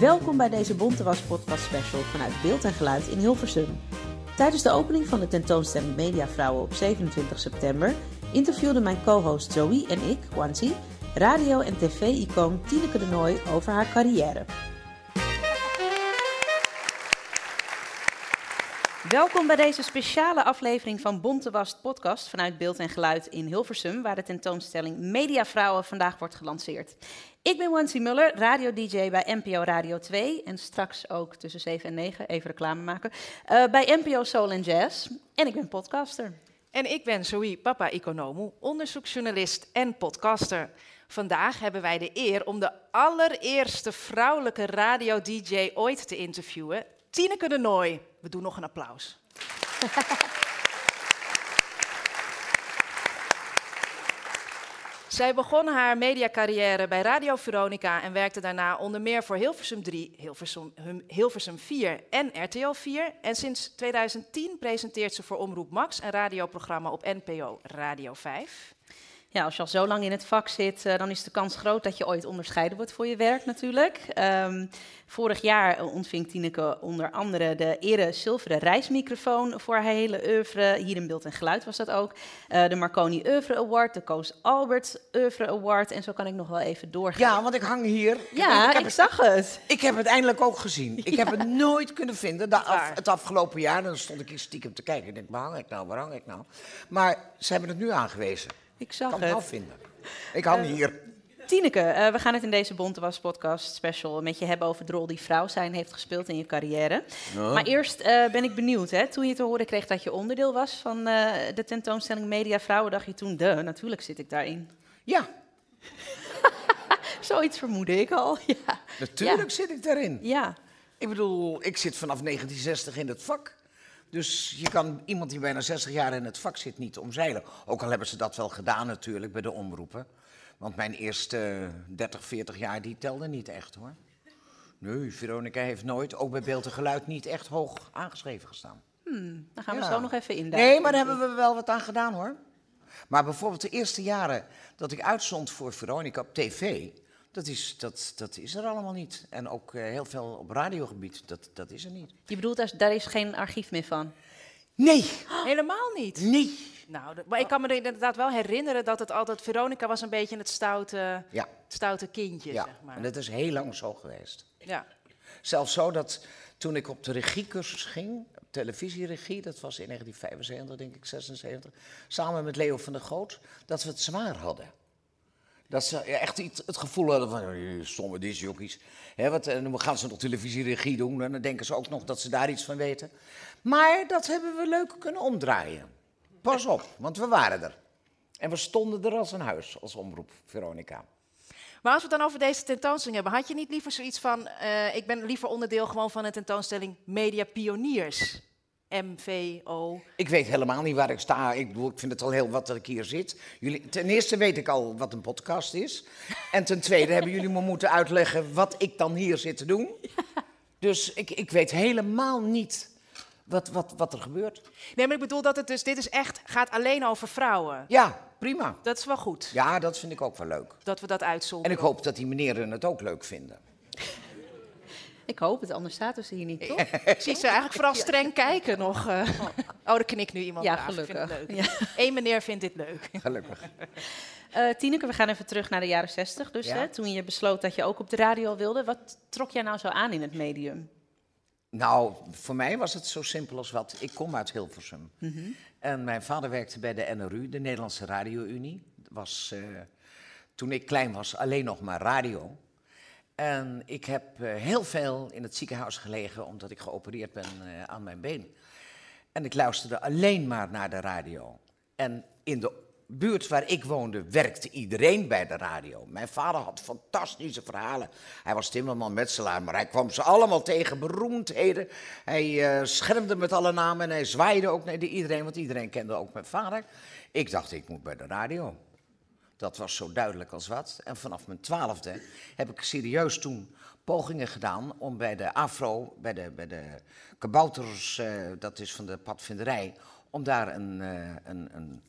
Welkom bij deze Bontewas podcast special vanuit Beeld en Geluid in Hilversum. Tijdens de opening van de tentoonstelling Mediavrouwen op 27 september interviewden mijn co-host Zoe en ik, Wansi, radio- en tv-icoon Tineke de Nooi over haar carrière. Welkom bij deze speciale aflevering van Bontewast podcast vanuit Beeld en Geluid in Hilversum, waar de tentoonstelling Mediavrouwen vandaag wordt gelanceerd. Ik ben Wansi Muller, radio-dj bij NPO Radio 2 en straks ook tussen 7 en 9, even reclame maken, uh, bij NPO Soul and Jazz. En ik ben podcaster. En ik ben Zoe Papa Economo, onderzoeksjournalist en podcaster. Vandaag hebben wij de eer om de allereerste vrouwelijke radio-dj ooit te interviewen, Tineke de Nooi. We doen nog een applaus. Zij begon haar mediacarrière bij Radio Veronica en werkte daarna onder meer voor Hilversum 3, Hilversum, Hilversum 4 en RTL 4. En sinds 2010 presenteert ze voor Omroep Max een radioprogramma op NPO Radio 5. Ja, als je al zo lang in het vak zit, uh, dan is de kans groot dat je ooit onderscheiden wordt voor je werk natuurlijk. Um, vorig jaar ontving Tineke onder andere de ere zilveren reismicrofoon voor haar hele oeuvre. Hier in beeld en geluid was dat ook. Uh, de Marconi Oeuvre Award, de Koos Albert Oeuvre Award en zo kan ik nog wel even doorgaan. Ja, want ik hang hier. Ja, ik, ik, ik zag het. Ik heb het eindelijk ook gezien. Ik ja. heb het nooit kunnen vinden de af, het afgelopen jaar. Dan stond ik hier stiekem te kijken. Ik denk, waar hang ik nou, waar hang ik nou? Maar ze hebben het nu aangewezen. Ik zag kan het. wel vinden. Ik hang uh, hier. Tineke, uh, we gaan het in deze Bontewas podcast special met je hebben over de rol die vrouw zijn heeft gespeeld in je carrière. Ja. Maar eerst uh, ben ik benieuwd, hè? toen je te horen kreeg dat je onderdeel was van de tentoonstelling Media Vrouwen, dacht je toen, de, natuurlijk zit ik daarin. Ja. Zoiets vermoedde ik al, ja. Natuurlijk ja. zit ik daarin. Ja. Ik bedoel, ik zit vanaf 1960 in het vak. Dus je kan iemand die bijna 60 jaar in het vak zit niet omzeilen. Ook al hebben ze dat wel gedaan natuurlijk bij de omroepen. Want mijn eerste 30, 40 jaar die telde niet echt hoor. Nee, Veronica heeft nooit, ook bij beeld en geluid, niet echt hoog aangeschreven gestaan. Hmm, dan gaan we ja. zo nog even induiken. Nee, maar daar hebben we wel wat aan gedaan hoor. Maar bijvoorbeeld de eerste jaren dat ik uitzond voor Veronica op tv, dat is, dat, dat is er allemaal niet. En ook uh, heel veel op radiogebied, dat, dat is er niet. Je bedoelt, daar, daar is geen archief meer van? Nee. Helemaal niet? Nee. Nou, maar ik kan me inderdaad wel herinneren dat het altijd... Veronica was een beetje het stoute, ja. het stoute kindje, ja. zeg maar. en dat is heel lang zo geweest. Ja. Zelfs zo dat toen ik op de regiecursus ging, televisieregie, dat was in 1975, denk ik, 76, samen met Leo van der Goot, dat we het zwaar hadden. Dat ze echt het gevoel hadden van, stomme disjockeys. Hè, wat, en dan gaan ze nog televisieregie doen en dan denken ze ook nog dat ze daar iets van weten. Maar dat hebben we leuk kunnen omdraaien. Pas op, want we waren er. En we stonden er als een huis, als omroep, Veronica. Maar als we het dan over deze tentoonstelling hebben, had je niet liever zoiets van, uh, ik ben liever onderdeel gewoon van een tentoonstelling Media Pioniers? MVO. Ik weet helemaal niet waar ik sta. Ik, bedoel, ik vind het al heel wat dat ik hier zit. Jullie, ten eerste weet ik al wat een podcast is. En ten tweede hebben jullie me moeten uitleggen wat ik dan hier zit te doen. Dus ik, ik weet helemaal niet wat, wat, wat er gebeurt. Nee, maar ik bedoel dat het dus, dit is echt, gaat alleen over vrouwen. Ja, prima. Dat is wel goed. Ja, dat vind ik ook wel leuk. Dat we dat uitzonderen. En ik hoop dat die meneren het ook leuk vinden. Ik hoop het, anders zaten ze hier niet, toch? Ik zie ze eigenlijk vooral streng kijken nog. Uh. Oh, er knikt nu iemand Ja, gelukkig. Ik vind het leuk. Ja. Eén meneer vindt dit leuk. Gelukkig. Uh, Tineke, we gaan even terug naar de jaren 60 dus. Ja. Hè, toen je besloot dat je ook op de radio wilde. Wat trok jij nou zo aan in het medium? Nou, voor mij was het zo simpel als wat. Ik kom uit Hilversum. En mijn vader werkte bij de NRU, de Nederlandse Radio-Unie. Dat was eh, toen ik klein was alleen nog maar radio. En ik heb eh, heel veel in het ziekenhuis gelegen omdat ik geopereerd ben eh, aan mijn been. En ik luisterde alleen maar naar de radio. En in de buurt waar ik woonde werkte iedereen bij de radio. Mijn vader had fantastische verhalen. Hij was timmerman, metselaar, maar hij kwam ze allemaal tegen, beroemdheden. Hij uh, schermde met alle namen en hij zwaaide ook naar iedereen, want iedereen kende ook mijn vader. Ik dacht, ik moet bij de radio. Dat was zo duidelijk als wat. En vanaf mijn twaalfde heb ik serieus toen pogingen gedaan om bij de Afro, bij de, bij de kabouters, uh, dat is van de padvinderij, om daar een, uh, een, een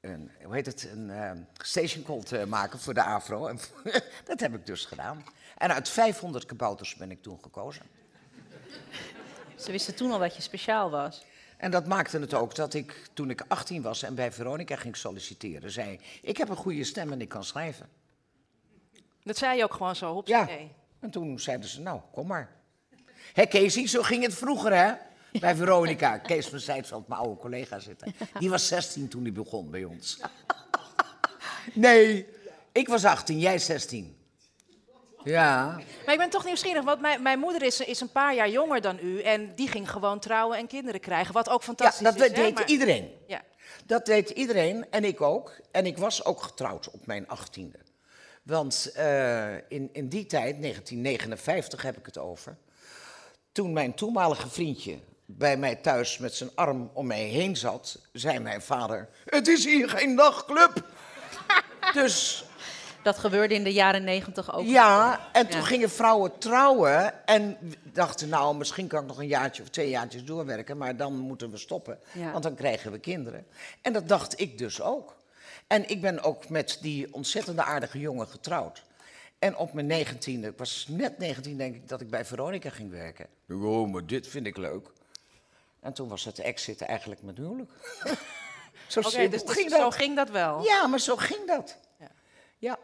een, hoe heet het, een uh, station call te maken voor de Afro. En dat heb ik dus gedaan. En uit 500 kabouters ben ik toen gekozen. Ze wisten toen al dat je speciaal was. En dat maakte het ook dat ik, toen ik 18 was en bij Veronica ging solliciteren, zei: Ik heb een goede stem en ik kan schrijven. Dat zei je ook gewoon zo op Ja. En toen zeiden ze: Nou, kom maar. Hé Casey, zo ging het vroeger, hè? Bij Veronica. Kees van Zijtveld, mijn oude collega, zitten. Die was 16 toen hij begon bij ons. Nee, ik was 18, jij 16. Ja. Maar ik ben toch nieuwsgierig, want mijn, mijn moeder is, is een paar jaar jonger dan u. En die ging gewoon trouwen en kinderen krijgen. Wat ook Ja, fantastisch dat is. deed maar- iedereen. Ja. Dat deed iedereen en ik ook. En ik was ook getrouwd op mijn achttiende. Want eh, in, in die tijd, 1959 heb ik het over. Toen mijn toenmalige vriendje bij mij thuis met zijn arm om mij heen zat, zei mijn vader: Het is hier geen nachtclub. dus Dat gebeurde in de jaren negentig ook. ja, en toen Ja. gingen vrouwen trouwen en dachten, nou, misschien kan ik nog een jaartje of twee jaartjes doorwerken, maar dan moeten we stoppen, Ja. want dan krijgen we kinderen. En dat dacht ik dus ook. En ik ben ook met die ontzettende aardige jongen getrouwd. En op mijn negentiende, ik was net 19 denk ik, dat ik bij Veronica ging werken. Oh, maar dit vind ik leuk. En toen was het exit eigenlijk mijn huwelijk. zo dus, dus ging zo dat. ging dat wel. Ja, maar zo ging dat. Ja. Ja.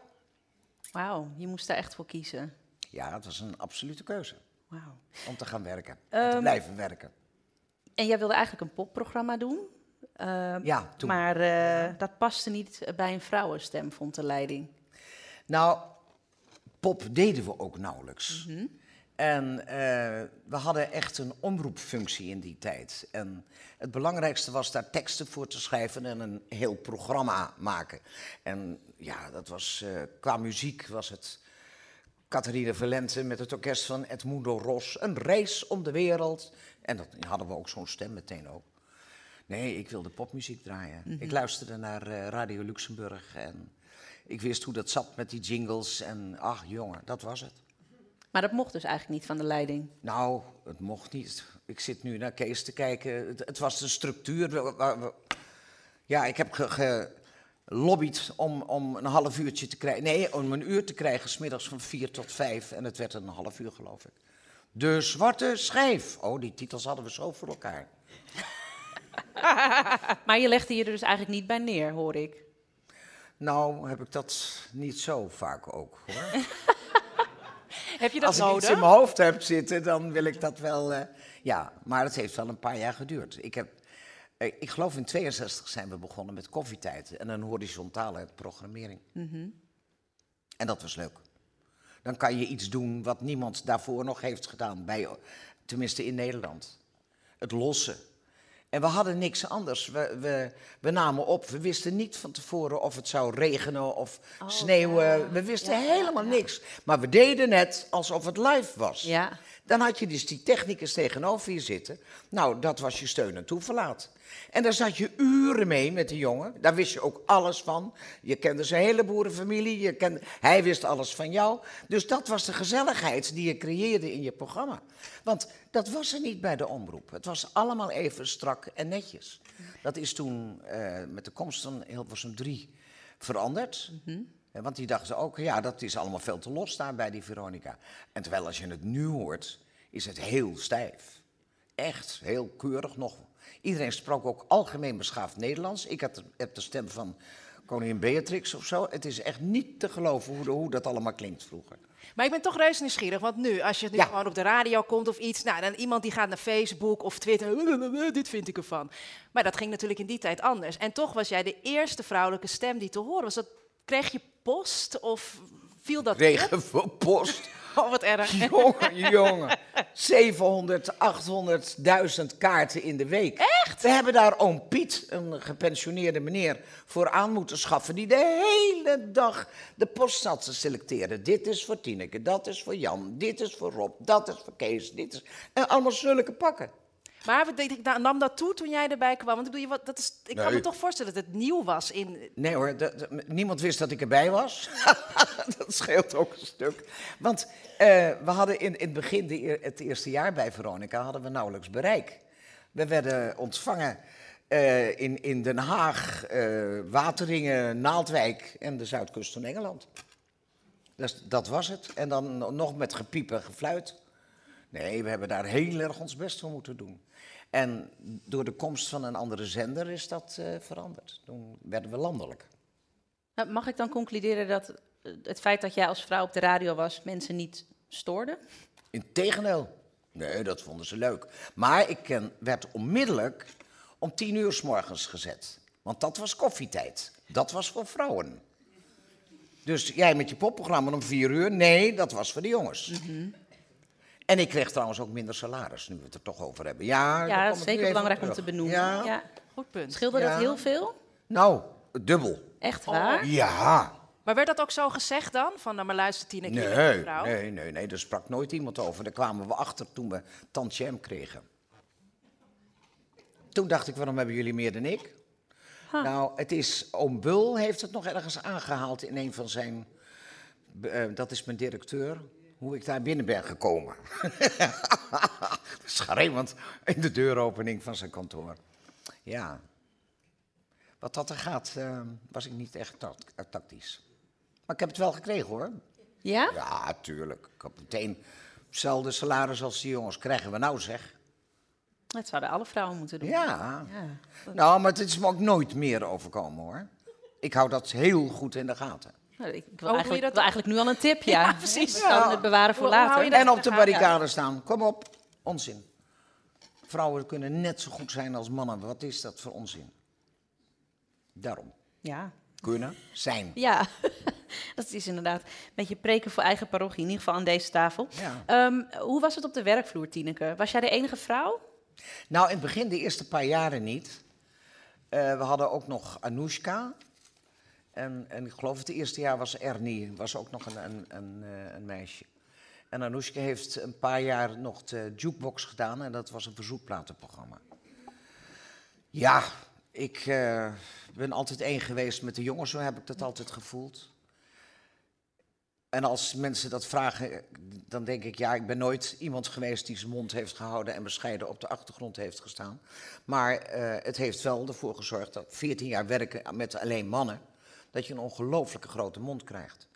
Wauw, je moest daar echt voor kiezen. ja, het was een absolute keuze. Wauw. om te gaan werken. en te Ehm, blijven werken. En jij wilde eigenlijk een popprogramma doen. Ehm, Ja, toen. Maar eh, dat paste niet bij een vrouwenstem, vond de leiding. Nou, pop deden we ook nauwelijks. Mhm. En eh, we hadden echt een omroepfunctie in die tijd. En het belangrijkste was daar teksten voor te schrijven en een heel programma maken. En ja, dat was, eh, qua muziek was het Catharina Valente met het orkest van Edmundo Ros. Een reis om de wereld. En dat hadden we ook zo'n stem meteen ook. Nee, ik wilde popmuziek draaien. Ik luisterde naar eh, Radio Luxemburg en ik wist hoe dat zat met die jingles. En ach jongen, dat was het. Maar dat mocht dus eigenlijk niet van de leiding. Nou, het mocht niet. Ik zit nu naar Kees te kijken. Het, het was de structuur. Ja, ik heb ge- gelobbyd om, om een half uurtje te krijgen. Nee, om een uur te krijgen, smiddags van vier tot vijf. En het werd een half uur, geloof ik. De Zwarte Schijf. Oh, die titels hadden we zo voor elkaar. Maar je legde je er dus eigenlijk niet bij neer, hoor ik. Nou, heb ik dat niet zo vaak ook, hoor. Heb je dat Als ik iets in mijn hoofd heb zitten, dan wil ik dat wel. eh, ja, maar het heeft wel een paar jaar geduurd. Ik, heb, eh, ik geloof in 62 zijn we begonnen met koffietijd en een horizontale programmering. En dat was leuk. Dan kan je iets doen wat niemand daarvoor nog heeft gedaan, bij, tenminste in Nederland. Het lossen. En we hadden niks anders. We, we, we namen op. We wisten niet van tevoren of het zou regenen of sneeuwen. We wisten helemaal niks. Maar we deden het alsof het live was. Dan had je dus die technicus tegenover je zitten. Nou, dat was je steun en toeverlaat. En daar zat je uren mee met die jongen. Daar wist je ook alles van. Je kende zijn hele boerenfamilie. Je kende, hij wist alles van jou. Dus dat was de gezelligheid die je creëerde in je programma. Want dat was er niet bij de omroep. Het was allemaal even strak en netjes. Dat is toen eh, met de komst van Hilversum 3 veranderd. Eh, Want die dachten ook, ja, dat is allemaal veel te los daar bij die Veronica. En terwijl als je het nu hoort, is het heel stijf. Echt heel keurig nog. Iedereen sprak ook algemeen beschaafd Nederlands. Ik had heb de stem van koningin Beatrix of zo. Het is echt niet te geloven hoe, de- hoe dat allemaal klinkt vroeger. Maar ik ben toch reuze nieuwsgierig, want nu, als je nu Ja. gewoon op de radio komt of iets, nou, dan iemand die gaat naar Facebook of Twitter, dit vind ik ervan. Maar dat ging natuurlijk in die tijd anders. En toch was jij de eerste vrouwelijke stem die te horen was. Dat, kreeg je post of viel dat op? Kregen we post. Oh, wat erg. Jongen, jongen. 700, 800.000 kaarten in de week. Echt? We hebben daar oom Piet, een gepensioneerde meneer, voor aan moeten schaffen. Die de hele dag de post zat te selecteren. Dit is voor Tineke, dat is voor Jan, dit is voor Rob, dat is voor Kees. Dit is... En allemaal zulke pakken. Maar ik, nam dat toe toen jij erbij kwam? Want ik, bedoel, dat is, ik kan me toch voorstellen dat het nieuw was in... Nee hoor, niemand wist dat ik erbij was. dat scheelt ook een stuk. Want eh, we hadden in, in het begin, de, het eerste jaar bij Veronica, hadden we nauwelijks bereik. We werden ontvangen eh, in, in Den Haag, eh, Wateringen, Naaldwijk en de zuidkust van Engeland. Dus dat was het. En dan no- nog met gepiep en gefluit. Nee, we hebben daar heel erg ons best voor moeten doen. En door de komst van een andere zender is dat eh, veranderd. Toen werden we landelijk. Nou, Mag ik dan concluderen dat eh, het feit dat jij als vrouw op de radio was mensen niet stoorde? Integendeel. Nee, dat vonden ze leuk. Maar ik ken, werd onmiddellijk om tien uur s morgens gezet. Want dat was koffietijd. Dat was voor vrouwen. Dus jij met je popprogramma om vier uur? Nee, dat was voor de jongens. En ik kreeg trouwens ook minder salaris, nu we het er toch over hebben. Ja, dat is ik zeker belangrijk om te benoemen. Ja. Ja. Goed punt. Scheelde Ja. dat heel veel? Nou, dubbel. Echt waar? Ja. Maar werd dat ook zo gezegd dan? Van, nou maar luister je bent Nee, een vrouw. nee, nee, nee, daar sprak nooit iemand over. Daar kwamen we achter toen we tantiem kregen. Toen dacht ik, waarom hebben jullie meer dan ik? Nou, het is, oom Bul heeft het nog ergens aangehaald in een van zijn, eh, dat is mijn directeur, hoe ik daar binnen ben gekomen. Schreeuwend in de deuropening van zijn kantoor. Ja. Wat dat er gaat, eh, was ik niet echt tact- tactisch. Maar ik heb het wel gekregen hoor. Ja? Ja, tuurlijk. Ik had meteen hetzelfde salaris als die jongens. Krijgen we nou zeg. Dat zouden alle vrouwen moeten doen. Ja. Ja. Nou, maar het is me ook nooit meer overkomen hoor. Ik hou dat heel goed in de gaten. Nou, ik wil, eigenlijk, dat wil eigenlijk nu al een tip, ja. Ja, precies. Het bewaren voor later. En op de barricade staan. Kom op. Onzin. Vrouwen kunnen net zo goed zijn als mannen. Wat is dat voor onzin? Daarom. Ja. Kunnen, zijn. Ja, dat is inderdaad een beetje preken voor eigen parochie, in ieder geval aan deze tafel. Ja. Ehm, hoe was het op de werkvloer, Tineke? Was jij de enige vrouw? Nou, in het begin, de eerste paar jaren niet. Eh, we hadden ook nog Anoushka. En, en ik geloof het eerste jaar was Ernie, was ook nog een, een, een, eh, een meisje. En Anoushka heeft een paar jaar nog de jukebox gedaan en dat was een verzoekplatenprogramma. Ja, ik eh, ben altijd één geweest met de jongens, zo heb ik dat altijd gevoeld. En als mensen dat vragen, dan denk ik, ja, ik ben nooit iemand geweest die zijn mond heeft gehouden en bescheiden op de achtergrond heeft gestaan. Maar eh, het heeft wel ervoor gezorgd dat 14 jaar werken met alleen mannen, dat je een ongelooflijke grote mond krijgt.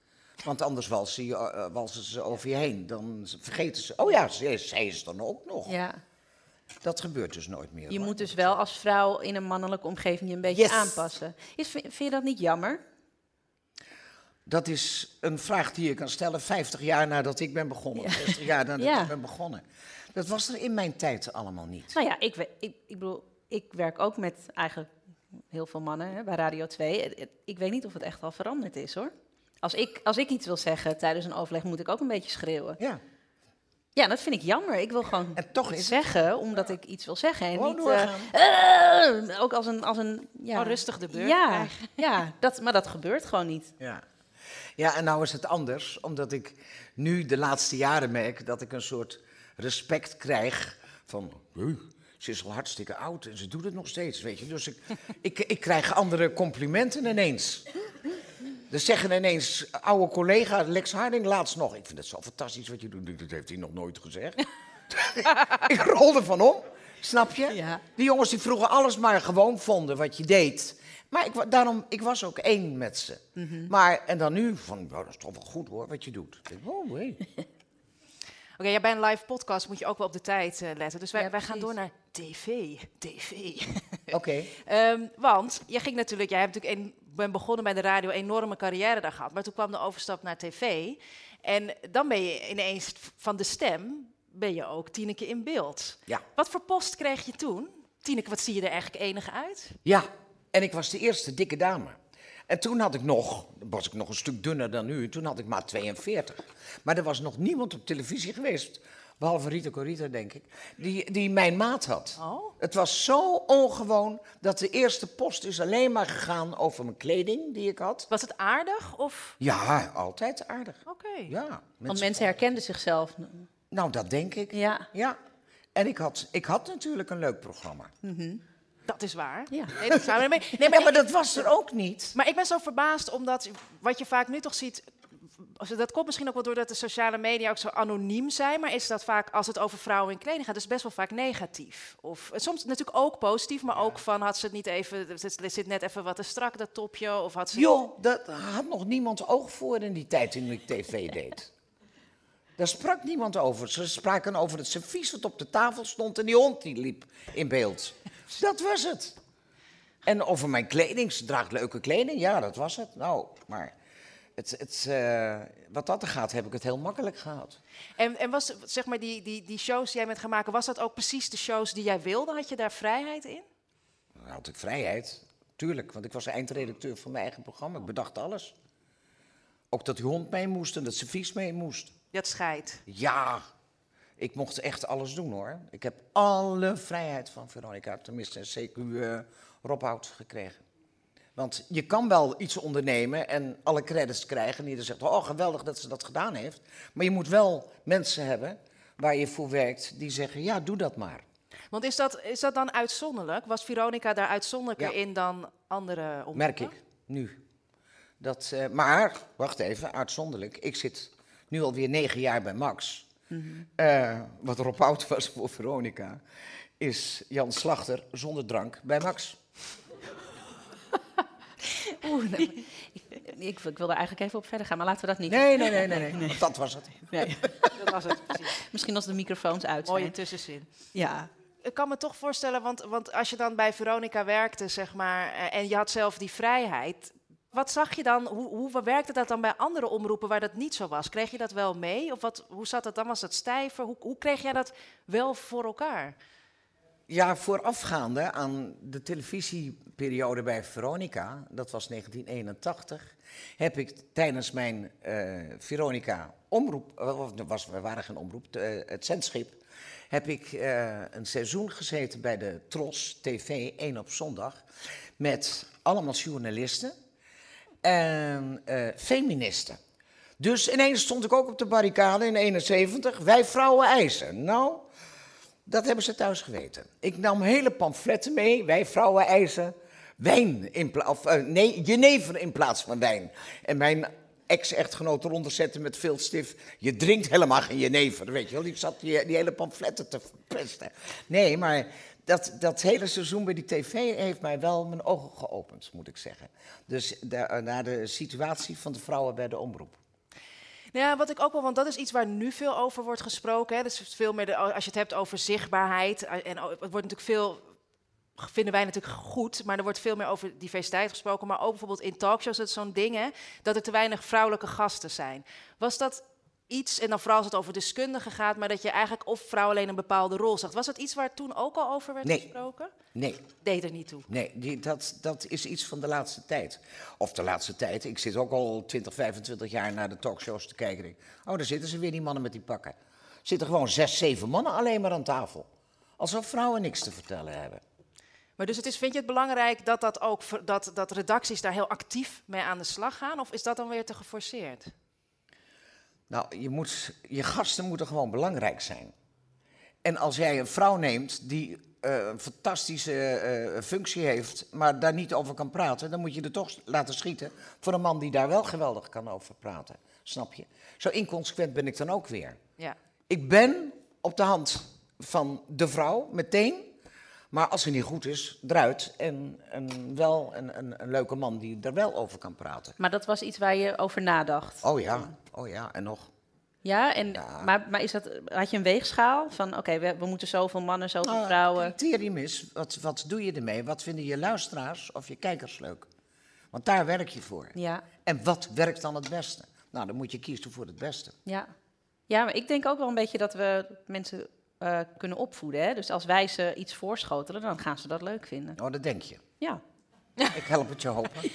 Want anders walsen, je, eh, walsen ze over je heen. Dan vergeten ze, oh ja, zij, zij is dan ook nog. Ja. Dat gebeurt dus nooit meer. Je hoor. moet dus wel als vrouw in een mannelijke omgeving je een beetje Yes. aanpassen. Is, vind je dat niet jammer? Dat is een vraag die je kan stellen 50 jaar nadat ik ben begonnen. 60 jaar nadat Ja. ik ben begonnen. Dat was er in mijn tijd allemaal niet. Nou ja, ik, ik, ik bedoel, ik werk ook met eigenlijk heel veel mannen hè, bij Radio 2. Het- het- Ik weet niet of het echt al veranderd is hoor. Als ik, als ik iets wil zeggen tijdens een overleg, moet ik ook een beetje schreeuwen. Ja. Ja, dat vind ik jammer. Ik wil gewoon En toch iets is het- zeggen, omdat ik iets wil zeggen. En Gewoon niet, eh, eh, ook als een... Als een ja. Oh, rustig de beurt Ja, krijgen. ja dat, maar dat gebeurt gewoon niet. Ja. ja, en nou is het anders, omdat ik nu de laatste jaren merk dat ik een soort respect krijg van. "Huh, ze is al hartstikke oud en ze doet het nog steeds, weet je. Dus ik, ik, ik krijg andere complimenten ineens. Er zeggen ineens, oude collega Lex Harding laatst nog. Ik vind het zo fantastisch wat je doet. Dat heeft hij nog nooit gezegd. ik rolde van om, snap je? Ja. Die jongens die vroeger alles maar gewoon vonden wat je deed. Maar ik, daarom, ik was ook één met ze. Maar, en dan nu, van, nou, dat is toch wel goed hoor, wat je doet. Ik denk, oh, hey. Oké, ja, bij een live podcast moet je ook wel op de tijd eh, letten. Dus wij, Ja, wij gaan door naar tv. TV. Oké. Ehm, want jij ging natuurlijk, jij hebt natuurlijk een, ben begonnen bij de radio, enorme carrière daar gehad. Maar toen kwam de overstap naar tv. En dan ben je ineens van de stem, ben je ook Tineke in beeld. Ja. Wat voor post kreeg je toen? Tineke, wat zie je er eigenlijk enig uit? Ja, en ik was de eerste dikke dame. En toen had ik nog, was ik nog een stuk dunner dan nu, toen had ik maar 42. Maar er was nog niemand op televisie geweest, behalve Rita Corita, denk ik, die, die mijn maat had. Oh. Het was zo ongewoon dat de eerste post is alleen maar gegaan over mijn kleding die ik had. Was het aardig of... Ja, altijd aardig. Oké. Ja, Want mensen herkenden zichzelf. Nou, dat denk ik. Ja. Ja. En ik had, ik had natuurlijk een leuk programma. Dat is waar. Ja. Nee, dat nee, maar, nee, Ja, maar dat was er ook niet. maar ik ben zo verbaasd omdat wat je vaak nu toch ziet... Dat komt misschien ook wel doordat de sociale media ook zo anoniem zijn. Maar is dat vaak, als het over vrouwen in kleding gaat, dus best wel vaak negatief. Of soms natuurlijk ook positief, maar ook van had ze het niet even... Er zit net even wat te strak, dat topje. Of had ze... Joh, daar had nog niemand oog voor in die tijd toen ik tv deed. Daar sprak niemand over. Ze spraken over het servies wat op de tafel stond en die hond die liep in beeld. Dat was het. En over mijn kleding. Ze draagt leuke kleding. Ja, dat was het. Nou, maar het, het, eh, wat dat er gaat, heb ik het heel makkelijk gehad. En, en was zeg maar die, die, die shows die jij bent gaan maken, was dat ook precies de shows die jij wilde? Had je daar vrijheid in? Dan had ik vrijheid. Tuurlijk, want ik was eindredacteur van mijn eigen programma. Ik bedacht alles. Ook dat die hond mee moest en dat servies mee moest. Dat scheidt. Ja, ik mocht echt alles doen hoor. Ik heb alle vrijheid van Veronica, tenminste CQ eh Robhout gekregen. Want je kan wel iets ondernemen en alle credits krijgen. En ieder zegt, oh geweldig dat ze dat gedaan heeft. Maar je moet wel mensen hebben waar je voor werkt die zeggen, ja doe dat maar. Want is dat, is dat dan uitzonderlijk? Was Veronica daar uitzonderlijker Ja. in dan andere omroepen? Merk ik, nu. Dat, eh, maar, wacht even, uitzonderlijk. Ik zit nu alweer negen jaar bij Max. Eh, wat Rob Oud was voor Veronica, is Jan Slachter zonder drank bij Max. Oeh, nou, ik, ik, ik wil er eigenlijk even op verder gaan, maar laten we dat niet Nee, nee, nee, nee, nee. want dat was het. Nee. Dat was het precies. Misschien als de microfoons uit zijn. Mooie tussenzin. Ja. Ik kan me toch voorstellen, want, want als je dan bij Veronica werkte, zeg maar, eh, en je had zelf die vrijheid. Wat zag je dan, hoe, hoe werkte dat dan bij andere omroepen waar dat niet zo was? Kreeg je dat wel mee? Of wat, hoe zat dat dan? Was dat stijver? Hoe, hoe kreeg jij dat wel voor elkaar? Ja, voorafgaande aan de televisieperiode bij Veronica, dat was 1981, heb ik tijdens mijn eh, Veronica omroep, was, we waren geen omroep, eh, het zendschip, heb ik eh, een seizoen gezeten bij de Tros TV 1 op zondag met allemaal journalisten en feministen. Dus ineens stond ik ook op de barricade in 71, wij vrouwen eisen. Nou, dat hebben ze thuis geweten. Ik nam hele pamfletten mee. Wij vrouwen eisen wijn in plaats of eh, jenever in plaats van wijn. En mijn ex-echtgenoot eronder zetten met veel stif. Je drinkt helemaal geen jenever, weet je wel. Die zat die, hele pamfletten te verpesten. Nee, maar dat, dat hele seizoen bij die tv heeft mij wel mijn ogen geopend, moet ik zeggen. Dus de- naar de situatie van de vrouwen bij de omroep. Ja, wat ik ook wel, want dat is iets waar nu veel over wordt gesproken. Hè. Dus veel meer als je het hebt over zichtbaarheid. eh, En het wordt natuurlijk veel, vinden wij natuurlijk goed, maar er wordt veel meer over diversiteit gesproken. Maar ook bijvoorbeeld in talkshows, dat zo'n ding, hè, dat er te weinig vrouwelijke gasten zijn. Was dat iets, en dan vooral als het over deskundigen gaat, maar dat je eigenlijk of vrouw alleen een bepaalde rol zag. Was dat iets waar toen ook al over werd Nee. gesproken? Nee, Deed er niet toe. Nee, die, dat, dat is iets van de laatste tijd. Of de laatste tijd. Ik zit ook al 20, 25 jaar naar de talkshows te kijken. Denk, oh, daar zitten ze weer, die mannen met die pakken. Er zitten gewoon zes, zeven mannen alleen maar aan tafel. Alsof vrouwen niks te vertellen hebben. Maar dus het is, vind je het belangrijk dat, dat, ook, dat, dat redacties daar heel actief mee aan de slag gaan? Of is dat dan weer te geforceerd? Nou, je, moet, je gasten moeten gewoon belangrijk zijn. En als jij een vrouw neemt die eh, een fantastische eh, functie heeft, maar daar niet over kan praten, dan moet je er toch laten schieten voor een man die daar wel geweldig kan over praten. Snap je? Zo inconsequent ben ik dan ook weer. Ja. Ik ben op de hand van de vrouw, meteen. Maar als ze niet goed is, eruit. En, en wel een, een, een leuke man die er wel over kan praten. Maar dat was iets waar je over nadacht. Oh ja, oh ja, en nog. Ja, en, Ja. Maar, maar is dat, had je een weegschaal van, oké, we, we moeten zoveel mannen, zoveel Nou, vrouwen. Het criterium is, wat, wat doe je ermee? Wat vinden je luisteraars of je kijkers leuk? Want daar werk je voor. Ja, En wat werkt dan het beste? Nou, dan moet je kiezen voor het beste. ja. Ja, maar ik denk ook wel een beetje dat we mensen eh, kunnen opvoeden. Hè? Dus als wij ze iets voorschotelen, dan gaan ze dat leuk vinden. Oh, dat denk je. Ja. Ik help het je hopen.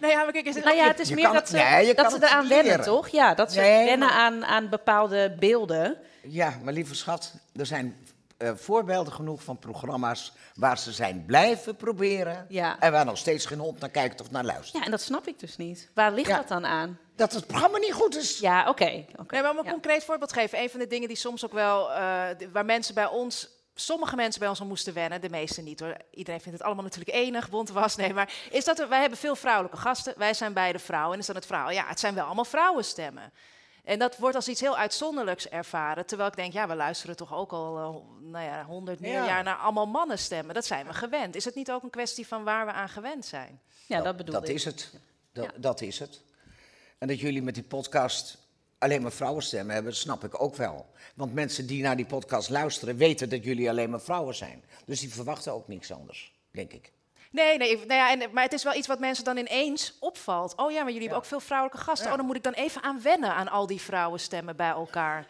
Nou ja, maar kijk, is het Nou ja, het is je meer kan- dat ze, nee, dat ze eraan wennen, toch? Ja, dat ze Nee, wennen maar- aan, aan bepaalde beelden. Ja, maar lieve schat, er zijn eh, voorbeelden genoeg van programma's waar ze zijn blijven proberen. Ja. En waar nog steeds geen hond naar kijkt of naar luistert. Ja, en dat snap ik dus niet. Waar ligt Ja. dat dan aan? Dat het programma niet goed is. Ja, oké. oké. Nee, maar om een Ja. concreet voorbeeld geven. Een van de dingen die soms ook wel, eh, waar mensen bij ons, sommige mensen bij ons aan moesten wennen, de meeste niet hoor. Iedereen vindt het allemaal natuurlijk enig, bont was, nee, maar is dat er, wij hebben veel vrouwelijke gasten, wij zijn beide vrouwen en is dan het verhaal, ja, het zijn wel allemaal vrouwenstemmen. En dat wordt als iets heel uitzonderlijks ervaren, terwijl ik denk, ja, we luisteren toch ook al, eh, nou ja, honderd meer Ja. jaar naar allemaal mannenstemmen. Dat zijn we gewend. Is het niet ook een kwestie van waar we aan gewend zijn? Ja, dat bedoel dat ik. is het. Dat, Ja. dat is het. En dat jullie met die podcast alleen maar vrouwenstemmen hebben, snap ik ook wel. Want mensen die naar die podcast luisteren, weten dat jullie alleen maar vrouwen zijn. Dus die verwachten ook niks anders, denk ik. Nee, nee, nou ja, en, maar het is wel iets wat mensen dan ineens opvalt. Oh ja, maar jullie hebben ook veel vrouwelijke gasten. Ja. Oh, dan moet ik dan even aan wennen aan al die vrouwenstemmen bij elkaar.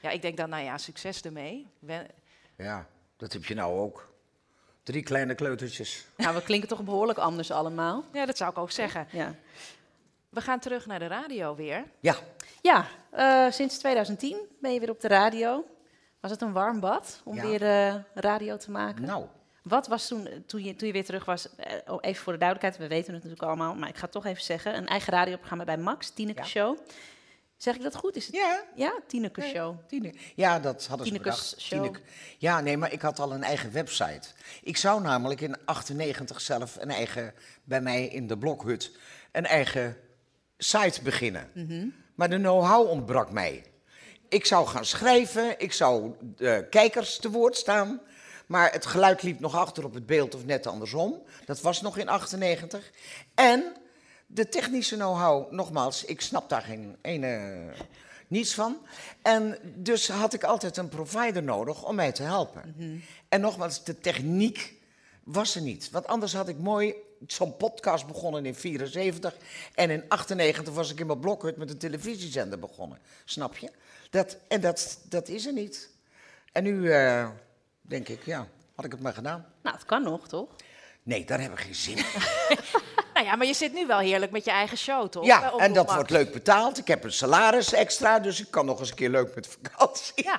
Ja, ik denk dan, nou ja, succes ermee. Wen- Ja, dat heb je nou ook. Drie kleine kleutertjes. Nou, we klinken toch behoorlijk anders allemaal. Ja, dat zou ik ook zeggen. Ja, We gaan terug naar de radio weer. Ja, ja eh, sinds 2010 ben je weer op de radio. Was het een warm bad om Ja. weer eh, radio te maken? nou. Wat was toen, eh, toen je, toen je weer terug was, eh, oh, even voor de duidelijkheid, we weten het natuurlijk allemaal, maar ik ga het toch even zeggen, een eigen radioprogramma bij Max, Tineke Ja. Show. Zeg ik dat goed? Is het? Ja, Ja, Tineke Show. Tine- ja, dat hadden ze Tinekes bedacht. show. Tineke- Ja, nee, maar ik had al een eigen website. Ik zou namelijk in 98 zelf een eigen, bij mij in de blokhut, een eigen site beginnen. Mhm. Maar de know-how ontbrak mij. Ik zou gaan schrijven, ik zou de kijkers te woord staan. Maar het geluid liep nog achter op het beeld of net andersom. Dat was nog in 98. En de technische know-how, nogmaals, ik snap daar geen ene niets van. En dus had ik altijd een provider nodig om mij te helpen. En nogmaals, de techniek was er niet. Want anders had ik mooi zo'n podcast begonnen in 74. En in 98 was ik in mijn blokhut met een televisiezender begonnen. Snap je? Dat, en dat, dat is er niet. En nu eh, denk ik, ja, had ik het maar gedaan. Nou, het kan nog, toch? Nee, daar hebben we geen zin in. Nou ja, maar je zit nu wel heerlijk met je eigen show, toch? Ja, en dat Max. wordt leuk betaald. Ik heb een salaris extra, dus ik kan nog eens een keer leuk met vakantie. Ja.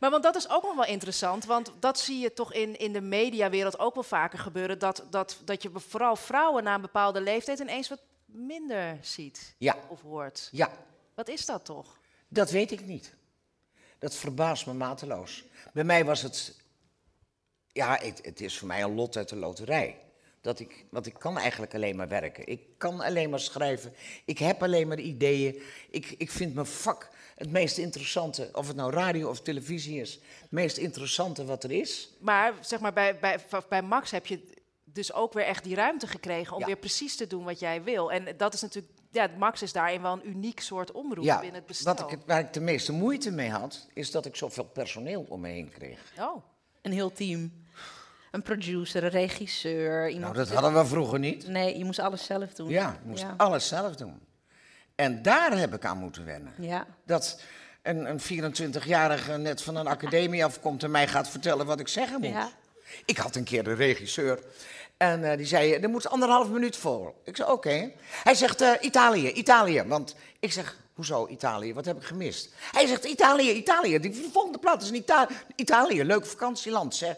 Maar want dat is ook nog wel interessant, want dat zie je toch in, in de mediawereld ook wel vaker gebeuren, dat, dat, dat je vooral vrouwen na een bepaalde leeftijd ineens wat minder ziet Ja, of hoort. ja. Wat is dat toch? Dat weet ik niet. Dat verbaast me mateloos. Bij mij was het. Ja, het, het is voor mij een lot uit de loterij. Dat ik, want ik kan eigenlijk alleen maar werken. Ik kan alleen maar schrijven. Ik heb alleen maar ideeën. Ik, ik vind mijn vak het meest interessante, of het nou radio of televisie is, het meest interessante wat er is. Maar zeg maar, bij, bij, bij Max heb je dus ook weer echt die ruimte gekregen om Ja. weer precies te doen wat jij wil. En dat is natuurlijk, ja, Max is daarin wel een uniek soort omroep Ja, binnen het bestel. wat ik, waar ik de meeste moeite mee had, is dat ik zoveel personeel om me heen kreeg. Oh. Een heel team. Een producer, een regisseur. Nou, Iemand dat die- hadden we vroeger niet. Nee, je moest alles zelf doen. Ja, je moest Ja. alles zelf doen. En daar heb ik aan moeten wennen. Ja. Dat een, een 24-jarige net van een academie afkomt en mij gaat vertellen wat ik zeggen moet. Ja. Ik had een keer de regisseur en eh, die zei, er moet anderhalf minuut voor. Ik zei, oké. Hij zegt, eh, Italië, Italië. Want ik zeg, hoezo Italië? Wat heb ik gemist? Hij zegt, Italië, Italië. Die volgende plaat is in Ita Italië. Leuk vakantieland, zeg.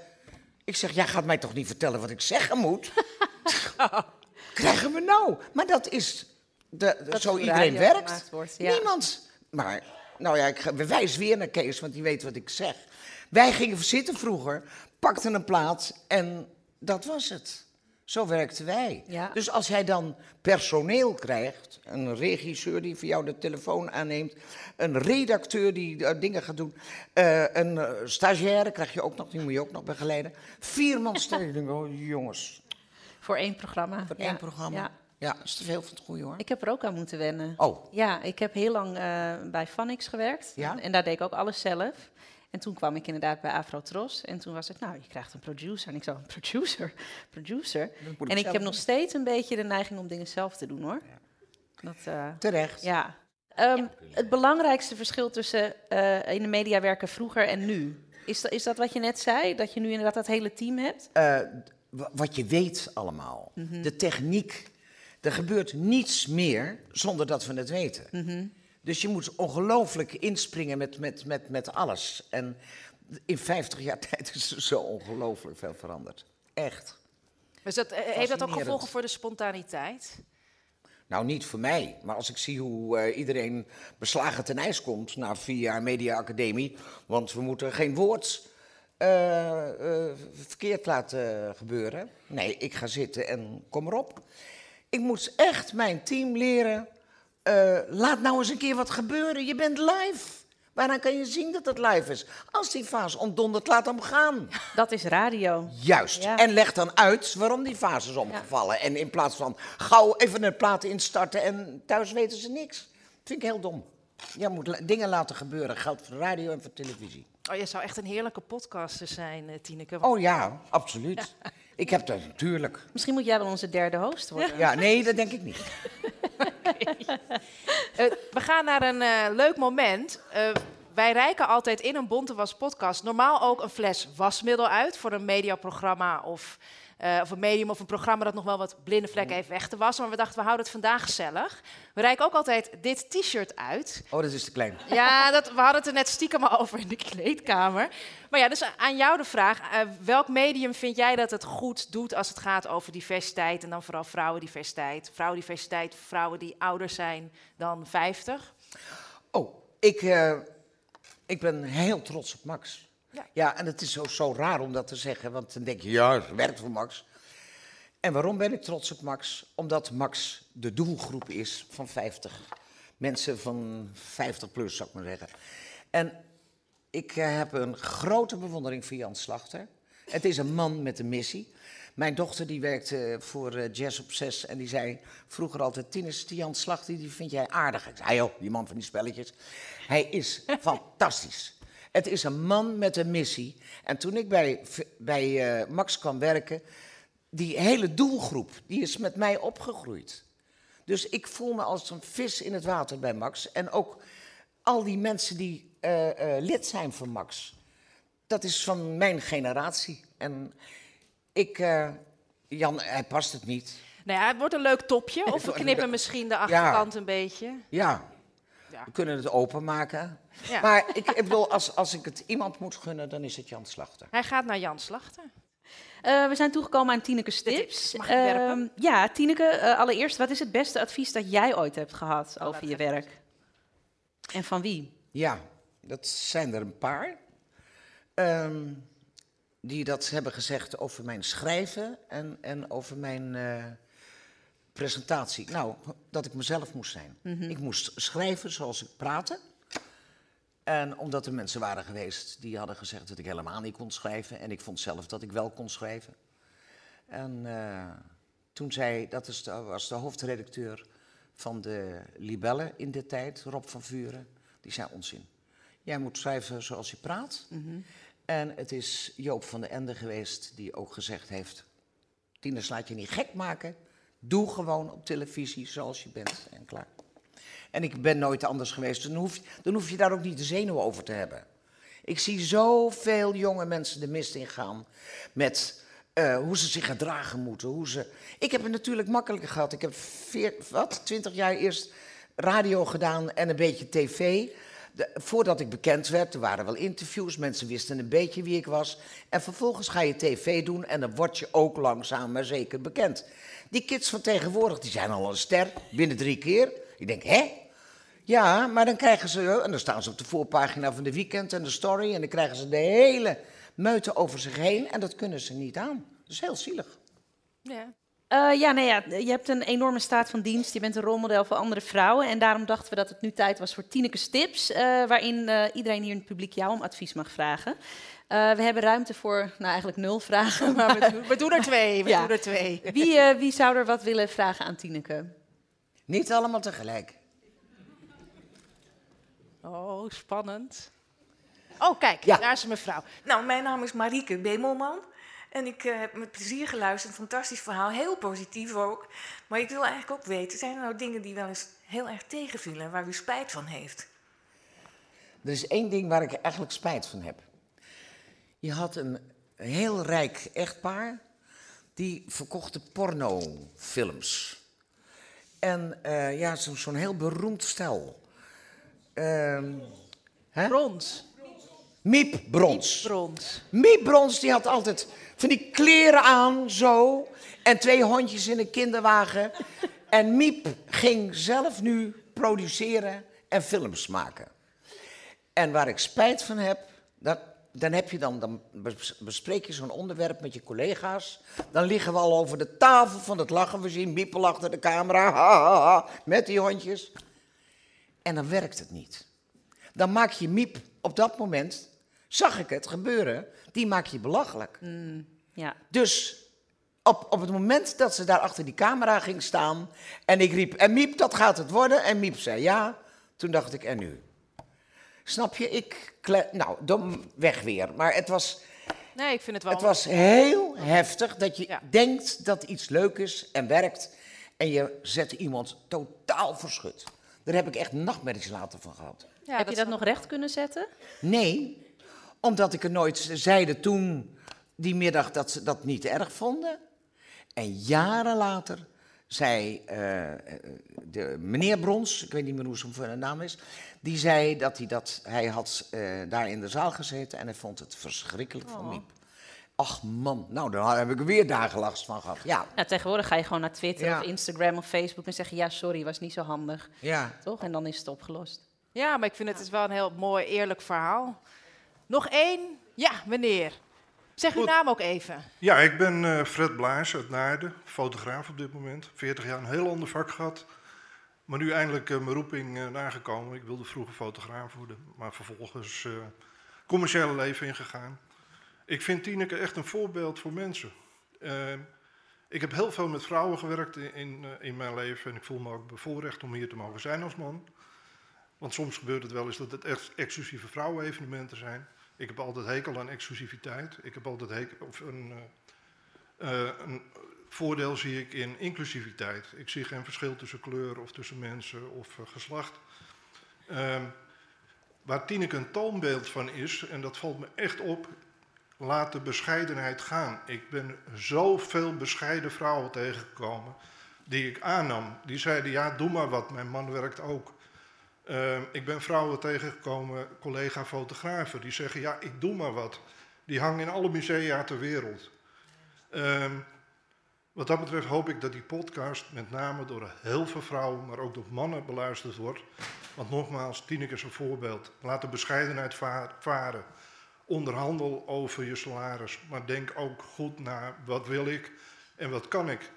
Ik zeg, jij gaat mij toch niet vertellen wat ik zeggen moet? Krijgen we nou? Maar dat is de, Dat zo iedereen werkt. gemaakt wordt, ja. Niemand. Maar, nou ja, ik we wijzen weer naar Kees, want die weet wat ik zeg. Wij gingen zitten vroeger, pakten een plaat en dat was het. Zo werkten wij. Ja. Dus als jij dan personeel krijgt, een regisseur die voor jou de telefoon aanneemt, een redacteur die eh, dingen gaat doen, eh, een eh, stagiaire krijg je ook nog, die moet je ook nog begeleiden. Vier man stel je denkt, oh jongens, Voor één programma. voor ja. één programma. Ja. Ja. dat is te veel van het goede hoor. Ik heb er ook aan moeten wennen. Oh, Ja, ik heb heel lang bij Phonics gewerkt. Ja? En daar deed ik ook alles zelf. En toen kwam ik inderdaad bij Afrotros. En toen was het, nou, je krijgt een producer. En ik zo, producer? Producer? ik En ik heb doen. nog steeds een beetje de neiging om dingen zelf te doen, hoor. Dat, eh, terecht. ja. Ehm, Het belangrijkste verschil tussen eh, in de media werken vroeger en nu... Is dat, is dat wat je net zei? Dat je nu inderdaad dat hele team hebt? Eh, wat je weet allemaal. Mhm. De techniek. Er gebeurt niets meer zonder dat we het weten. Dus je moet ongelooflijk inspringen met, met, met, met alles. En in 50 jaar tijd is er zo ongelooflijk veel veranderd. Echt. Dus dat, eh, heeft dat ook gevolgen voor de spontaniteit? Nou, niet voor mij, maar als ik zie hoe eh, iedereen beslagen ten ijs komt na vier jaar Media Academie, want we moeten geen woord eh, verkeerd laten gebeuren. Nee, ik ga zitten en kom erop. Ik moet echt mijn team leren, eh, laat nou eens een keer wat gebeuren, je bent live. Waaraan kan je zien dat het live is? Als die fase ontdondert, laat hem gaan. Dat is radio. Juist. Ja. En leg dan uit waarom die fase is omgevallen. En in plaats van gauw even een plaat instarten en thuis weten ze niks. Dat vind ik heel dom. Je moet dingen laten gebeuren. Geldt voor radio en voor televisie. Oh, je zou echt een heerlijke podcaster zijn, eh, Tineke. Oh ja, absoluut. Ik heb dat natuurlijk. Misschien moet jij wel onze derde host worden. Ja, nee, dat denk ik niet. Eh, we gaan naar een eh, leuk moment. Eh, wij reiken altijd in een Bonte Was podcast normaal ook een fles wasmiddel uit voor een mediaprogramma of, eh, of een medium of een programma dat nog wel wat blinde vlekken heeft weg te wassen. Maar we dachten, we houden het vandaag gezellig. We reiken ook altijd dit t-shirt uit. Oh, dat is te klein. Ja, dat, we hadden het er net stiekem al over in de kleedkamer. Maar ja, dus aan jou de vraag. eh, welk medium vind jij dat het goed doet als het gaat over diversiteit? En dan vooral vrouwendiversiteit. Vrouwendiversiteit, vrouwen die ouder zijn dan 50. Oh, ik, eh, ik ben heel trots op Max. Ja. En het is zo, zo raar om dat te zeggen, want dan denk je, ja, het werkt voor Max. En waarom ben ik trots op Max? Omdat Max de doelgroep is van 50. Mensen van 50 plus, zou ik maar zeggen. En ik eh, heb een grote bewondering voor Jan Slachter. Het is een man met een missie. Mijn dochter die werkte voor eh, Jazz op 6 en die zei vroeger altijd... Tinus, die Jan Slachter, die vind jij aardig. Ik zei, joh, die man van die spelletjes. Hij is fantastisch. Het is een man met een missie. En toen ik bij, bij eh, Max kwam werken, die hele doelgroep, die is met mij opgegroeid. Dus ik voel me als een vis in het water bij Max. En ook al die mensen die eh, eh, lid zijn van Max. Dat is van mijn generatie. En ik, Jan, hij past het niet. Nou ja, het wordt een leuk topje. Of we knippen misschien de achterkant een beetje. Ja, Ja. we kunnen het openmaken. Ja. Maar ik, ik bedoel, als, als ik het iemand moet gunnen, dan is het Jan Slachter. Hij gaat naar Jan Slachter. Eh, we zijn toegekomen aan Tineke's tips. tips. Mag ik werpen? Ehm, ja, Tineke, eh, allereerst, wat is het beste advies dat jij ooit hebt gehad over dat je werk? En van wie? Ja, dat zijn er een paar. ehm, die dat hebben gezegd over mijn schrijven en, en over mijn eh, presentatie. Nou, dat ik mezelf moest zijn. Ik moest schrijven zoals ik praatte. En omdat er mensen waren geweest die hadden gezegd dat ik helemaal niet kon schrijven. En ik vond zelf dat ik wel kon schrijven. En eh, toen zei, dat is de, was de hoofdredacteur van de Libelle in de tijd, Rob van Vuren. Die zei onzin. Jij moet schrijven zoals je praat. En het is Joop van den Ende geweest die ook gezegd heeft... Tinus, laat je niet gek maken. Doe gewoon op televisie zoals je bent en klaar. En ik ben nooit anders geweest. Dan hoef, je- dan hoef je daar ook niet de zenuwen over te hebben. Ik zie zoveel jonge mensen de mist ingaan met eh, hoe ze zich gedragen moeten. Hoe ze... Ik heb het natuurlijk makkelijker gehad. Ik heb veer, wat, 20 jaar eerst radio gedaan en een beetje tv. Voordat ik bekend werd, er waren wel interviews, mensen wisten een beetje wie ik was. En vervolgens ga je tv doen en dan word je ook langzaam maar zeker bekend. Die kids van tegenwoordig, die zijn al een ster binnen drie keer. Ik denk, hè? Ja, maar dan krijgen ze, en dan staan ze op de voorpagina van de weekend en de story, en dan krijgen ze de hele meute over zich heen en dat kunnen ze niet aan. Dat is heel zielig. Ja. Eh, ja, nee, ja, je hebt een enorme staat van dienst. Je bent een rolmodel voor andere vrouwen. En daarom dachten we dat het nu tijd was voor Tineke's tips. eh, waarin eh, iedereen hier in het publiek jou om advies mag vragen. Eh, we hebben ruimte voor, nou eigenlijk nul vragen. Maar we doen, we doen er twee. We Ja. doen er twee. Wie, eh, wie zou er wat willen vragen aan Tineke? Niet allemaal tegelijk. Oh, spannend. Oh, kijk, Ja. daar is een mevrouw. Nou, mijn naam is Marieke Bemelman. En ik eh, heb met plezier geluisterd. Fantastisch verhaal, heel positief ook. Maar ik wil eigenlijk ook weten, zijn er nou dingen die wel eens heel erg tegenvielen... waar u spijt van heeft? Er is één ding waar ik eigenlijk spijt van heb. Je had een heel rijk echtpaar die verkochte pornofilms. En eh, ja, zo- zo'n heel beroemd stel. Hè? Brons. Miep Brons. Brons. Miep Brons die had altijd van die kleren aan, zo. En twee hondjes in een kinderwagen. En Miep ging zelf nu produceren en films maken. En waar ik spijt van heb, dat, dan, heb je dan, dan bes- bespreek je zo'n onderwerp met je collega's. Dan liggen we al over de tafel van het lachen. We zien Miep al achter de camera, ha, ha, ha, met die hondjes. En dan werkt het niet. Dan maak je Miep op dat moment, zag ik het gebeuren, die maak je belachelijk. Ja. Dus op, op het moment dat ze daar achter die camera ging staan en ik riep, en Miep, dat gaat het worden. En Miep zei ja, toen dacht ik, en nu? Snap je, ik, kle- nou, dom, weg weer. Maar het was, Nee, ik vind het wel... het was heel heftig dat je Ja. denkt dat iets leuk is en werkt. En je zet iemand totaal verschut. Daar heb ik echt nachtmerries later van gehad. Ja, Heb je dat nog recht kunnen zetten? Nee, omdat ik er nooit ze zeiden toen die middag dat ze dat niet erg vonden. En jaren later zei eh, eh, de meneer Brons, ik weet niet meer hoe zijn naam is, die zei dat hij dat, hij had eh, daar in de zaal gezeten en hij vond het verschrikkelijk van Miep. Ach man, nou dan heb ik er weer dagen last van gehad. Ja, Ja, tegenwoordig ga je gewoon naar Twitter Ja. of Instagram of Facebook en zeggen... ja, sorry, was niet zo handig. ja. Toch? En dan is het opgelost. Ja, maar ik vind het is wel een heel mooi, eerlijk verhaal. Nog één? Ja, meneer. Zeg uw Goed. naam ook even. Ja, ik ben eh, Fred Blaas uit Naarden, fotograaf op dit moment. 40 jaar een heel ander vak gehad. Maar nu eindelijk eh, mijn roeping eh, nagekomen. Ik wilde vroeger fotograaf worden, maar vervolgens commerciële leven ingegaan. Ik vind Tineke echt een voorbeeld voor mensen. Eh, ik heb heel veel met vrouwen gewerkt in, in, in mijn leven. En ik voel me ook bevoorrecht om hier te mogen zijn als man. Want soms gebeurt het wel eens dat het ex- exclusieve vrouwenevenementen zijn. Ik heb altijd hekel aan exclusiviteit. Ik heb altijd hekel, of een, eh, eh, een voordeel zie ik in inclusiviteit. Ik zie geen verschil tussen kleur of tussen mensen of eh, geslacht. Ehm, waar Tineke een toonbeeld van is, en dat valt me echt op, laat de bescheidenheid gaan. Ik ben zoveel bescheiden vrouwen tegengekomen die ik aannam. Die zeiden, ja, doe maar wat, mijn man werkt ook. Ehm, ik ben vrouwen tegengekomen, collega-fotografen, die zeggen, ja, ik doe maar wat. Die hangen in alle musea ter wereld. Ehm, wat dat betreft hoop ik dat die podcast met name door heel veel vrouwen, maar ook door mannen beluisterd wordt. Want nogmaals, Tineke is een voorbeeld. Laat de bescheidenheid va- varen. Onderhandel over je salaris, maar denk ook goed na wat wil ik en wat kan ik.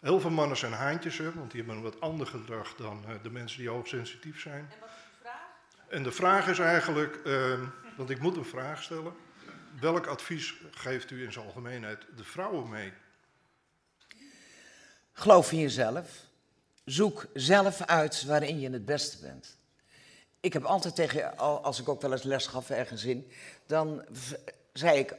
Heel veel mannen zijn haantjes, hè, want die hebben een wat ander gedrag dan eh, de mensen die hoogsensitief zijn. En wat is de vraag? En de vraag is eigenlijk, ehm, want ik moet een vraag stellen. Welk advies geeft u in zijn algemeenheid de vrouwen mee? Geloof in jezelf. Zoek zelf uit waarin je het beste bent. Ik heb altijd tegen, al- als ik ook wel eens les gaf ergens in, dan zei ik,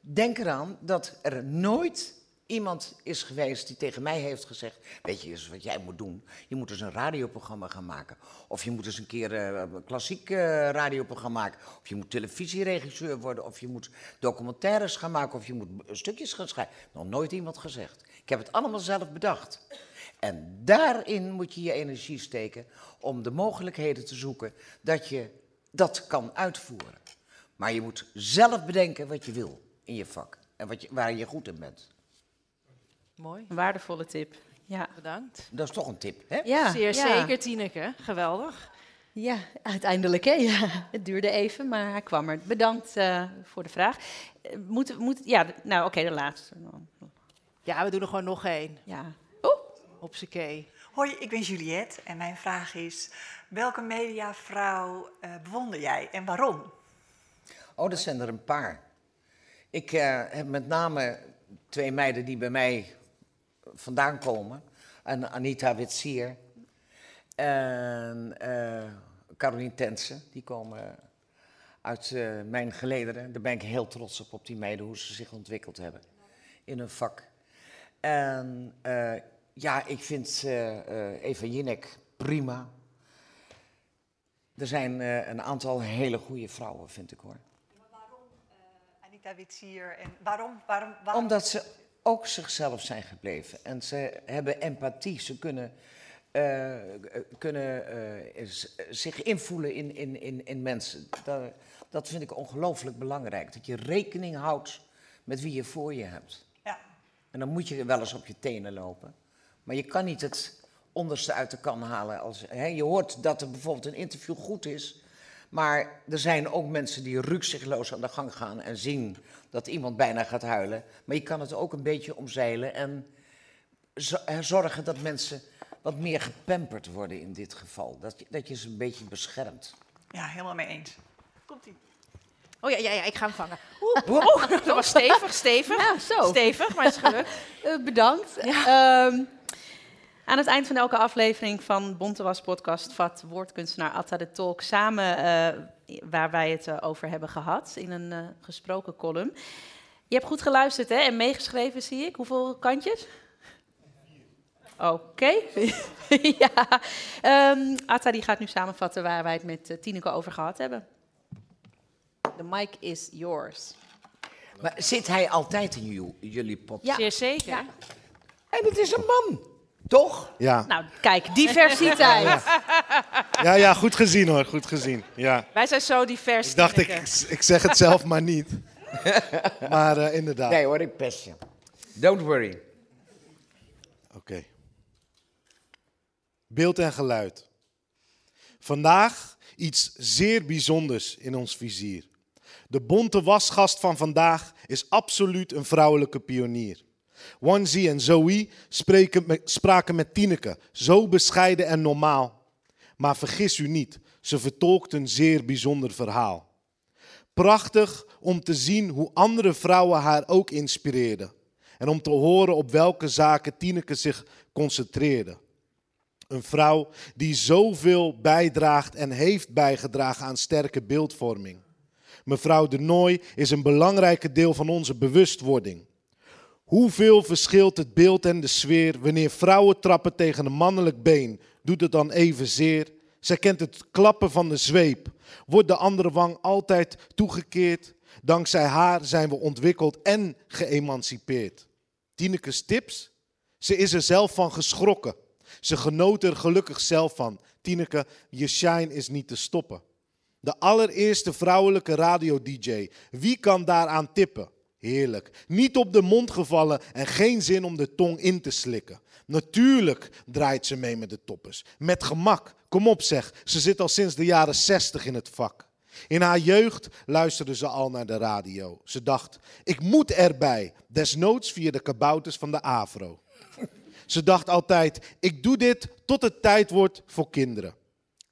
denk eraan dat er nooit iemand is geweest die tegen mij heeft gezegd, weet je eens wat jij moet doen? Je moet eens een radioprogramma gaan maken. Of je moet eens een keer eh, een klassiek eh, radioprogramma maken. Of je moet televisieregisseur worden. Of je moet documentaires gaan maken. Of je moet stukjes gaan schrijven. Nog nooit iemand gezegd. Ik heb het allemaal zelf bedacht. En daarin moet je je energie steken om de mogelijkheden te zoeken dat je dat kan uitvoeren. Maar je moet zelf bedenken wat je wil in je vak en wat je, waar je goed in bent. Mooi, Een waardevolle tip. Ja, bedankt. Dat is toch een tip, hè? ja Zeer ja. zeker, Tineke. Geweldig. Ja, uiteindelijk. Hè? Ja, het duurde even, maar hij kwam er. Bedankt eh, voor de vraag. Eh, Moet, moet, ja, nou oké, de laatste. dan. Ja, we doen er gewoon nog één. Ja. Oh, Op z'n kee. Hoi, ik ben Juliette en mijn vraag is: welke mediavrouw eh bewonder jij en waarom? Oh, dat zijn er een paar. Ik eh, heb met name twee meiden die bij mij vandaan komen. En Anita Witsier en eh Caroline Tensen. Die komen uit eh, mijn gelederen. Daar ben ik heel trots op, op die meiden, hoe ze zich ontwikkeld hebben in hun vak. En eh, ja, ik vind Eva Jinek prima. Er zijn een aantal hele goede vrouwen, vind ik hoor. Anita Witsier en waarom? waarom, waarom? Omdat ze ook zichzelf zijn gebleven. En ze hebben empathie. Ze kunnen eh, kunnen eh, zich invoelen in, in, in, in mensen. Dat, dat vind ik ongelooflijk belangrijk. Dat je rekening houdt met wie je voor je hebt. Ja. En dan moet je wel eens op je tenen lopen. Maar je kan niet het onderste uit de kan halen. Als, hè, je hoort dat er bijvoorbeeld een interview goed is. Maar er zijn ook mensen die rukzichtloos aan de gang gaan en zien dat iemand bijna gaat huilen. Maar je kan het ook een beetje omzeilen en zo- zorgen dat mensen wat meer gepamperd worden in dit geval. Dat je, dat je ze een beetje beschermt. ja, helemaal mee eens. Komt-ie. Oh ja, ja, ja, ik ga hem vangen. Oeh, oeh, dat was stevig, stevig. Ja, zo. Stevig, maar het is gelukt. Eh, bedankt. Ehm, aan het eind van elke aflevering van Bontewas podcast vat woordkunstenaar Atta de Tolk samen eh, waar wij het eh, over hebben gehad in een eh, gesproken column. Je hebt goed geluisterd hè? en meegeschreven zie ik. Hoeveel kantjes? Oké. ja. Ehm, Atta die gaat nu samenvatten waar wij het met Tineke over gehad hebben. The mic is yours. Maar zit hij altijd in ju- jullie podcast? Zeer zeker. Ja. Hé, dat is een man, toch? Ja. Nou, kijk, diversiteit. ja, ja, goed gezien hoor, goed gezien. Ja. Wij zijn zo divers. Ik dacht, ik, ik zeg het zelf maar niet. Maar eh, inderdaad. Nee hoor, ik pest je. Don't worry. Oké. Beeld en geluid. Vandaag iets zeer bijzonders in ons vizier. De bonte wasgast van vandaag is absoluut een vrouwelijke pionier. Wanzi en Zoe spreken spraken met Tineke, zo bescheiden en normaal. Maar vergis u niet, ze vertolkt een zeer bijzonder verhaal. Prachtig om te zien hoe andere vrouwen haar ook inspireerden. En om te horen op welke zaken Tineke zich concentreerde. Een vrouw die zoveel bijdraagt en heeft bijgedragen aan sterke beeldvorming. Mevrouw de Nooy is een belangrijke deel van onze bewustwording. Hoeveel verschilt het beeld en de sfeer wanneer vrouwen trappen tegen een mannelijk been? Doet het dan evenzeer? Zij kent het klappen van de zweep. Wordt de andere wang altijd toegekeerd? Dankzij haar zijn we ontwikkeld en geëmancipeerd. Tineke's tips? Ze is er zelf van geschrokken. Ze genoot er gelukkig zelf van. Tineke, je shine is niet te stoppen. De allereerste vrouwelijke radio-dj. Wie kan daaraan tippen? Heerlijk. Niet op de mond gevallen en geen zin om de tong in te slikken. Natuurlijk draait ze mee met de toppers. Met gemak. Kom op zeg, ze zit al sinds de jaren 60 in het vak. In haar jeugd luisterde ze al naar de radio. Ze dacht, ik moet erbij. Desnoods via de kabouters van de AVRO. Ze dacht altijd, ik doe dit tot het tijd wordt voor kinderen.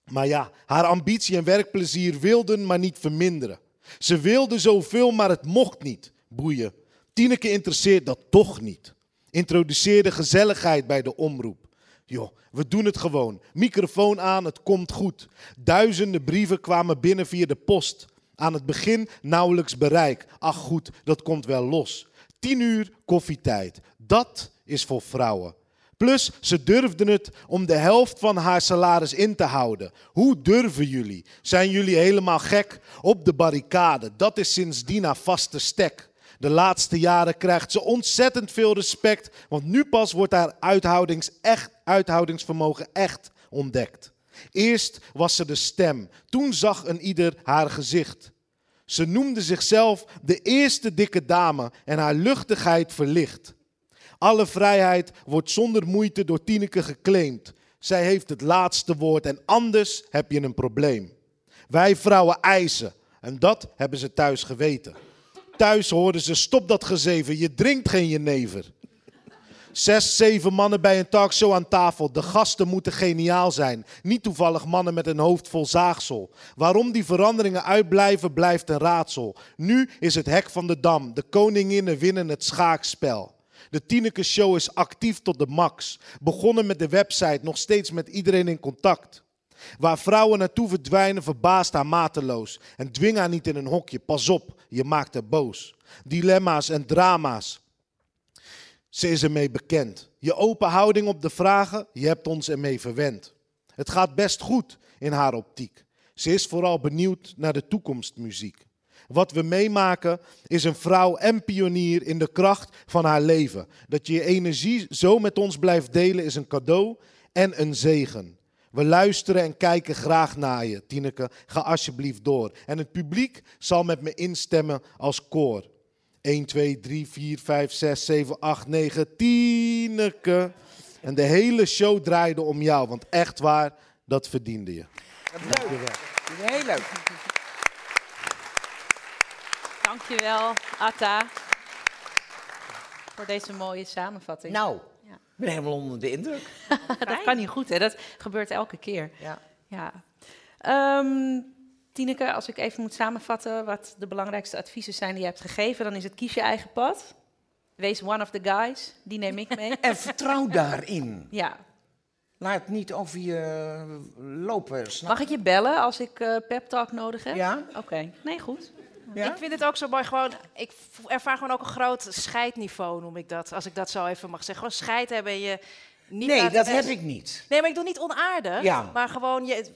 Maar ja, haar ambitie en werkplezier wilden maar niet verminderen. Ze wilde zoveel, maar het mocht niet. Boeien. Tineke interesseert dat toch niet. Introduceerde gezelligheid bij de omroep. Joh, we doen het gewoon. Microfoon aan, het komt goed. Duizenden brieven kwamen binnen via de post. Aan het begin nauwelijks bereik. Ach goed, dat komt wel los. Tien uur koffietijd. Dat is voor vrouwen. Plus, ze durfden het om de helft van haar salaris in te houden. Hoe durven jullie? Zijn jullie helemaal gek? Op de barricade, dat is sindsdien haar vaste stek. De laatste jaren krijgt ze ontzettend veel respect, want nu pas wordt haar uithoudings echt, uithoudingsvermogen echt ontdekt. Eerst was ze de stem, toen zag een ieder haar gezicht. Ze noemde zichzelf de eerste dikke dame en haar luchtigheid verlicht. Alle vrijheid wordt zonder moeite door Tineke geclaimd. Zij heeft het laatste woord en anders heb je een probleem. Wij vrouwen eisen en dat hebben ze thuis geweten. Thuis hoorden ze stop dat gezeven, je drinkt geen jenever. Zes, zeven mannen bij een talkshow aan tafel. De gasten moeten geniaal zijn. Niet toevallig mannen met een hoofd vol zaagsel. Waarom die veranderingen uitblijven, blijft een raadsel. Nu is het hek van de dam. De koninginnen winnen het schaakspel. De Tineke Show is actief tot de max. Begonnen met de website, nog steeds met iedereen in contact. Waar vrouwen naartoe verdwijnen, verbaast haar mateloos. En dwing haar niet in een hokje, pas op, je maakt haar boos. Dilemma's en drama's, ze is ermee bekend. Je open houding op de vragen, je hebt ons ermee verwend. Het gaat best goed in haar optiek. Ze is vooral benieuwd naar de toekomstmuziek. Wat we meemaken is een vrouw en pionier in de kracht van haar leven. Dat je je energie zo met ons blijft delen is een cadeau en een zegen. We luisteren en kijken graag naar je, Tineke. Ga alsjeblieft door. En het publiek zal met me instemmen als koor. 1, 2, 3, 4, 5, 6, 7, 8, 9, Tineke. En de hele show draaide om jou, want echt waar, dat verdiende je. Leuk. Heel leuk. Dankjewel, Atta, voor deze mooie samenvatting. Nou, ben helemaal onder de indruk. dat kan niet goed, hè? Dat gebeurt elke keer. Ja. Ja. Ehm, Tineke, als ik even moet samenvatten wat de belangrijkste adviezen zijn die je hebt gegeven, dan is het kies je eigen pad. Wees one of the guys, die neem ik mee. En vertrouw daarin. ja. Laat niet over je lopen. Snap Mag ik je bellen als ik eh pep talk nodig heb? Ja. Oké, nee, goed. Ja? Ik vind het ook zo mooi. Gewoon, ik ervaar gewoon ook een groot scheidniveau, noem ik dat. Als ik dat zo even mag zeggen. Gewoon scheid hebben en je niet Nee, dat heb ik niet. Nee, maar ik doe niet onaardig. Ja. Maar gewoon, je,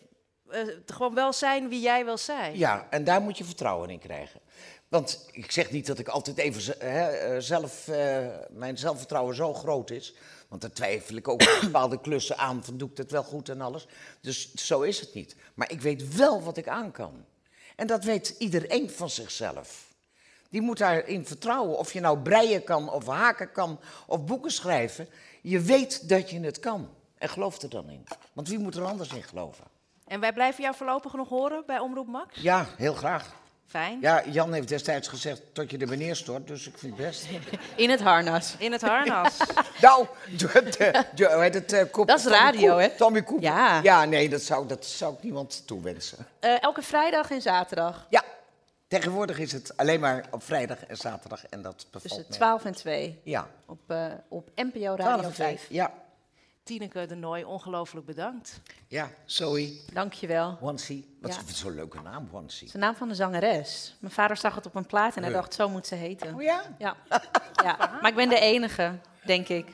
eh, gewoon wel zijn wie jij wil zijn. Ja, en daar moet je vertrouwen in krijgen. Want ik zeg niet dat ik altijd even hè, eh, zelf, eh, mijn zelfvertrouwen zo groot is. Want daar twijfel ik ook bepaalde klussen aan, van doe ik het wel goed en alles. Dus zo is het niet. Maar ik weet wel wat ik aan kan. En dat weet iedereen van zichzelf. Die moet daarin vertrouwen. Of je nou breien kan, of haken kan, of boeken schrijven. Je weet dat je het kan. En geloof er dan in. Want wie moet er anders in geloven? En wij blijven jou voorlopig nog horen bij Omroep Max. Ja, heel graag. Fijn. Ja, Jan heeft destijds gezegd tot je er beneden stort, dus ik vind het best. In het harnas. In het harnas. nou, de, de, de- hoe heet het? eh, Koep- Dat is Tommy radio, hè? Tommy Koep. Ja. Ja, nee, dat zou, dat zou ik niemand toewensen. Eh, elke vrijdag en zaterdag Ja, tegenwoordig is het alleen maar op vrijdag en zaterdag en dat bevalt tussen me. 12 en 2 Ja, op, eh, op NPO Radio 12 en 5. 5. Ja, Tineke de Nooi, ongelooflijk bedankt. ja, Zoe. Dankjewel. Wansie. Wat Ja. is zo'n leuke naam, Wansie. Het is de naam van de zangeres. Mijn vader zag het op een plaat en hij dacht, zo moet ze heten. Oh ja? Ja. ja, maar ik ben de enige, denk ik.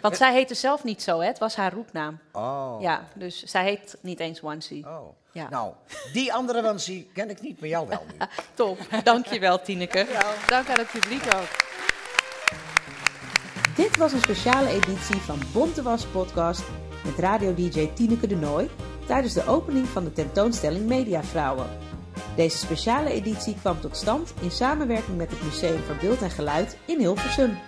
Want zij heette zelf niet zo, hè? het was haar roepnaam. Oh. Ja, dus zij heet niet eens Onesie. Oh. Ja. Nou, die andere Wansie ken ik niet, maar jou wel nu. Top, dankjewel Tineke. Dank aan het publiek ook. Dit was een speciale editie van Bonte Was Podcast met radio-dj Tineke de Nooi tijdens de opening van de tentoonstelling Mediavrouwen. Deze speciale editie kwam tot stand in samenwerking met het Museum voor Beeld en Geluid in Hilversum.